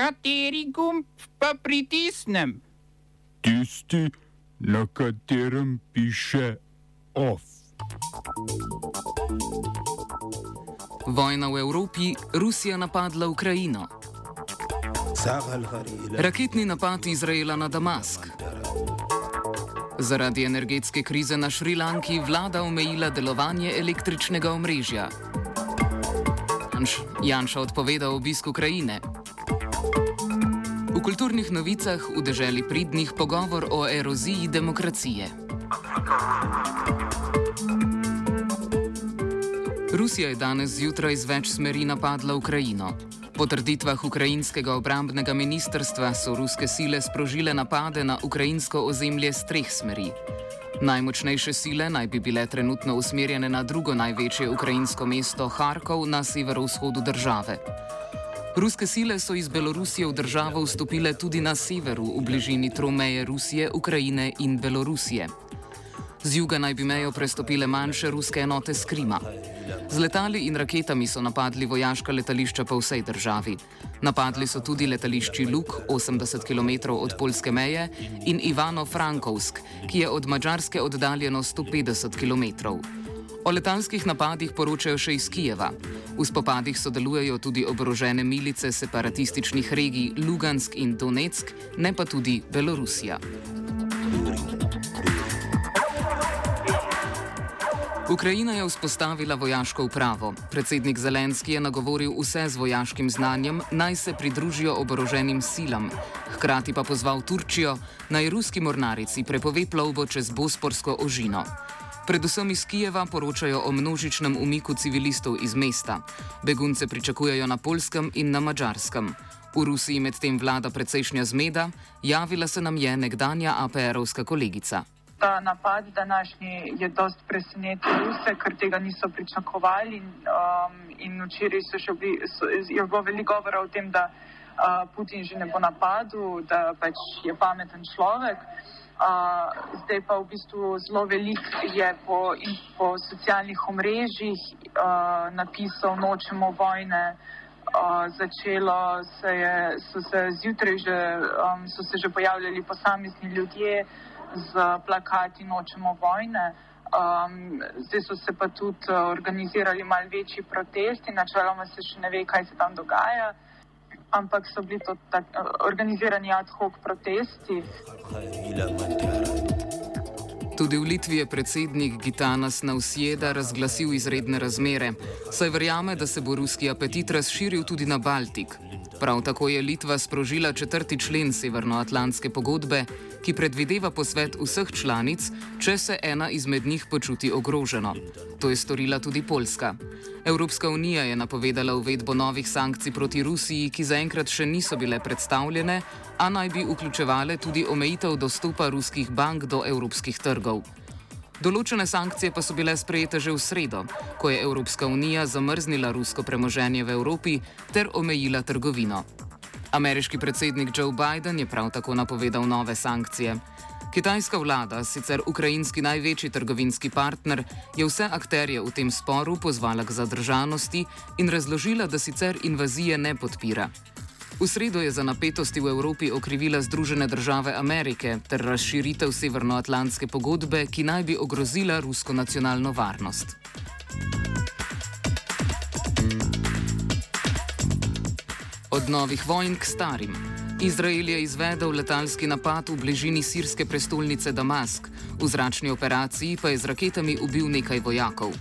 Kateri gumb pa pritisnem? Tisti, na katerem piše OF. Vojna v Evropi, Rusija napadla Ukrajino. Raketni napad Izraela na Damask. Zaradi energetske krize na Šrilanki vlada omejila delovanje električnega omrežja. Janša odpovedal obisk Ukrajine. V kulturnih novicah v deželi pridnih pogovor o eroziji demokracije. Rusija je danes zjutraj z več smeri napadla Ukrajino. Po trditvah ukrajinskega obrambnega ministrstva so ruske sile sprožile napade na ukrajinsko ozemlje z treh smeri. Najmočnejše sile naj bi bile trenutno usmerjene na drugo največje ukrajinsko mesto Harkov na severovzhodu države. Ruske sile so iz Belorusije v državo vstopile tudi na severu, v bližini tromeje Rusije, Ukrajine in Belorusije. Z juga naj bi mejo prestopile manjše ruske enote z Krima. Z letali in raketami so napadli vojaška letališča po vsej državi. Napadli so tudi letališči Luk, 80 km od polske meje, in Ivano Frankovsk, ki je od Mačarske oddaljeno 150 km. O letalskih napadih poročajo še iz Kijeva. V spopadih sodelujejo tudi oborožene milice separatističnih regij Lugansk in Donetsk, ne pa tudi Belorusija. Ukrajina je vzpostavila vojaško upravo. Predsednik Zelenski je nagovoril vse z vojaškim znanjem, naj se pridružijo oboroženim silam. Hkrati pa pozval Turčijo, naj ruski mornarici prepove plovbo čez Bosporsko ožino. Predvsem iz Kijeva poročajo o množičnem umiku civilistov iz mesta. Begunce pričakujejo na polskem in na mačarskem. V Rusiji medtem vlada precejšnja zmeda, javila se nam je nekdanja APR-ovska kolegica ta napad današnji je dost presenetil vse, ker tega niso pričakovali. Um, in včeraj so še bili, so, je bilo veliko govora o tem, da uh, Putin že ne bo napadel, da pač je pameten človek. Uh, zdaj pa v bistvu zelo velik je po, po socialnih omrežjih uh, napisal nočemo vojne. Uh, začelo se je, so se zjutraj že, um, so se že pojavljali posamezni ljudje, uh, z plakati Nočemo vojne. Um, zdaj so se pa tudi uh, organizirali mal večji protesti, načeloma se še ne ve, kaj se tam dogaja, ampak so bili to tak, uh, organizirani ad hoc protesti. Tudi v Litvi je predsednik Gitanas Nausjeda razglasil izredne razmere, saj verjame, da se bo ruski apetit razširil tudi na Baltik. Prav tako je Litva sprožila četrti člen Severnoatlantske pogodbe, ki predvideva posvet vseh članic, če se ena izmed njih počuti ogroženo. To je storila tudi Poljska. Evropska unija je napovedala uvedbo novih sankcij proti Rusiji, ki zaenkrat še niso bile predstavljene, a naj bi vključevale tudi omejitev dostopa ruskih bank do evropskih trgov. Določene sankcije pa so bile sprejete že v sredo, ko je Evropska unija zamrznila rusko premoženje v Evropi ter omejila trgovino. Ameriški predsednik Joe Biden je prav tako napovedal nove sankcije. Kitajska vlada, sicer ukrajinski največji trgovinski partner, je vse akterje v tem sporu pozvala k zadržanosti in razložila, da sicer invazije ne podpira. V sredo je za napetosti v Evropi okrivila Združene države Amerike ter razširitev Severnoatlantske pogodbe, ki naj bi ogrozila rusko nacionalno varnost. Od novih vojn k starim. Izrael je izvedel letalski napad v bližini sirske prestolnice Damask, v zračni operaciji pa je z raketami ubil nekaj vojakov.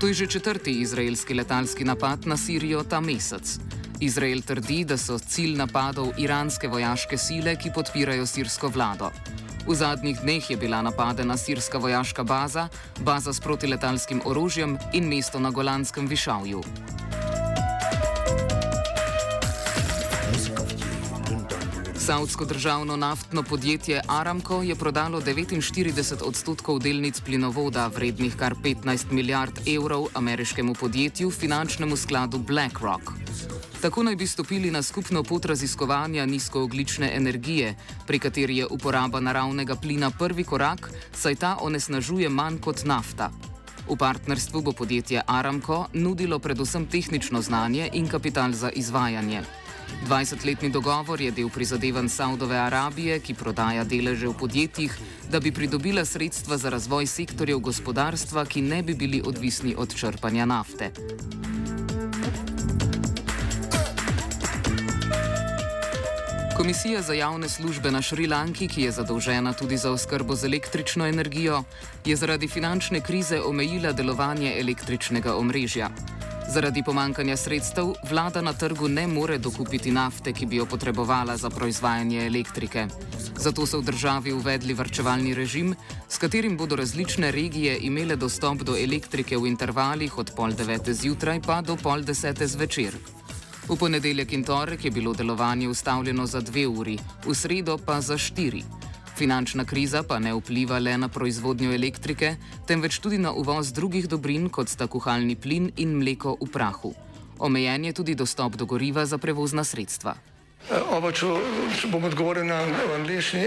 To je že četrti izraelski letalski napad na Sirijo ta mesec. Izrael trdi, da so cilj napadov iranske vojaške sile, ki podpirajo sirsko vlado. V zadnjih dneh je bila napadena sirska vojaška baza, baza s protiletalskim orožjem in mesto na Golanskem višavju. Saudsko državno naftno podjetje Aramco je prodalo 49 odstotkov delnic plinovoda, vrednih kar 15 milijard evrov, ameriškemu podjetju, finančnemu skladu BlackRock. Tako naj bi stopili na skupno pot raziskovanja nizkooglične energije, pri kateri je uporaba naravnega plina prvi korak, saj ta onesnažuje manj kot nafta. V partnerstvu bo podjetje Aramco nudilo predvsem tehnično znanje in kapital za izvajanje. 20-letni dogovor je del prizadevanj Saudove Arabije, ki prodaja deleže v podjetjih, da bi pridobila sredstva za razvoj sektorjev gospodarstva, ki ne bi bili odvisni od črpanja nafte. Komisija za javne službe na Šrilanki, ki je zadolžena tudi za oskrbo z električno energijo, je zaradi finančne krize omejila delovanje električnega omrežja. Zaradi pomankanja sredstev vlada na trgu ne more dokupiti nafte, ki bi jo potrebovala za proizvajanje elektrike. Zato so v državi uvedli vrčevalni režim, s katerim bodo različne regije imele dostop do elektrike v intervalih od pol devete zjutraj pa do pol desete zvečer. V ponedeljek in torek je bilo delovanje ustavljeno za dve uri, v sredo pa za štiri. Finančna kriza pa ne vpliva le na proizvodnjo elektrike, temveč tudi na uvoz drugih dobrin, kot sta kuhalni plin in mleko v prahu. Omejen je tudi dostop do goriva za prevozna sredstva. Uh, oba, če, če bom odgovoril na angliški.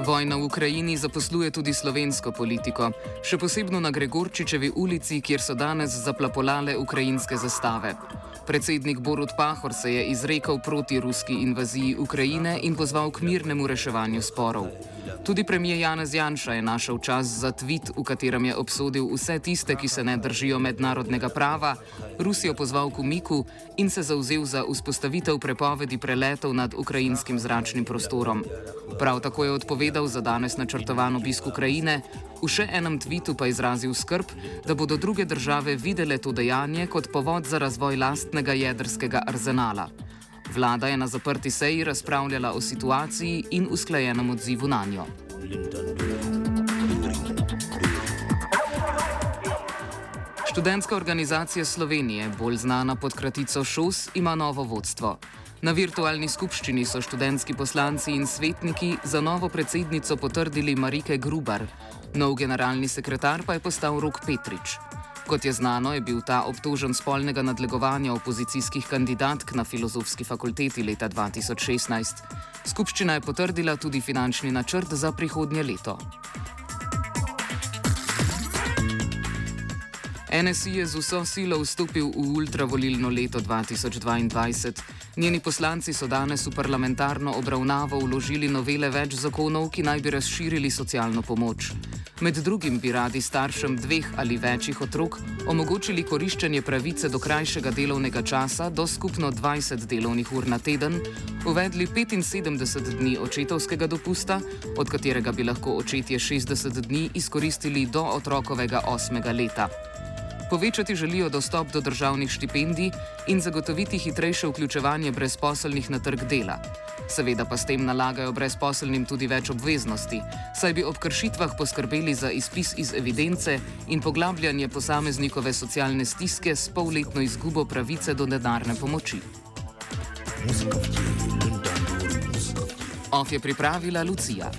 Vojna v Ukrajini zaposluje tudi slovensko politiko, še posebno na Gregorčičevi ulici, kjer so danes zaplapolale ukrajinske zastave. Predsednik Borut Pahor se je izrekel proti ruski invaziji Ukrajine in pozval k mirnemu reševanju sporov. Tudi premijer Janez Janša je našel čas za tvit, v katerem je obsodil vse tiste, ki se ne držijo mednarodnega prava, Rusijo pozval k umiku in se zauzel za vzpostavitev prepovedi preletov nad ukrajinskim zračnim prostorom. Prav tako je odpovedal za danes načrtovan obisk Ukrajine, v še enem tvitu pa izrazil skrb, da bodo druge države videle to dejanje kot povod za razvoj lastnega jedrskega arzenala. Vlada je na zaprti seji razpravljala o situaciji in usklajenem odzivu na njo. Študentska organizacija Slovenije, bolj znana pod kratico ŠOS, ima novo vodstvo. Na virtualni skupščini so študentski poslanci in svetniki za novo predsednico potrdili Marike Grubar, nov generalni sekretar pa je postal Rok Petrič. Kot je znano, je bil ta obtožen spolnega nadlegovanja opozicijskih kandidatk na filozofski fakulteti leta 2016. Skupščina je potrdila tudi finančni načrt za prihodnje leto. NSI je z vso silo vstopil v ultravolilno leto 2022. Njeni poslanci so danes v parlamentarno obravnavo vložili novele več zakonov, ki naj bi razširili socialno pomoč. Med drugim bi radi staršem dveh ali večjih otrok omogočili koriščenje pravice do krajšega delovnega časa do skupno 20 delovnih ur na teden, uvedli 75 dni očetovskega dopusta, od katerega bi lahko očetje 60 dni izkoristili do otrokovega osmega leta. Povečati želijo dostop do državnih štipendij in zagotoviti hitrejše vključevanje brezposelnih na trg dela. Seveda pa s tem nalagajo brezposelnim tudi več obveznosti, saj bi ob kršitvah poskrbeli za izpis iz evidence in poglabljanje posameznikove socialne stiske s polletno izgubo pravice do denarne pomoči. Of je pripravila Lucija.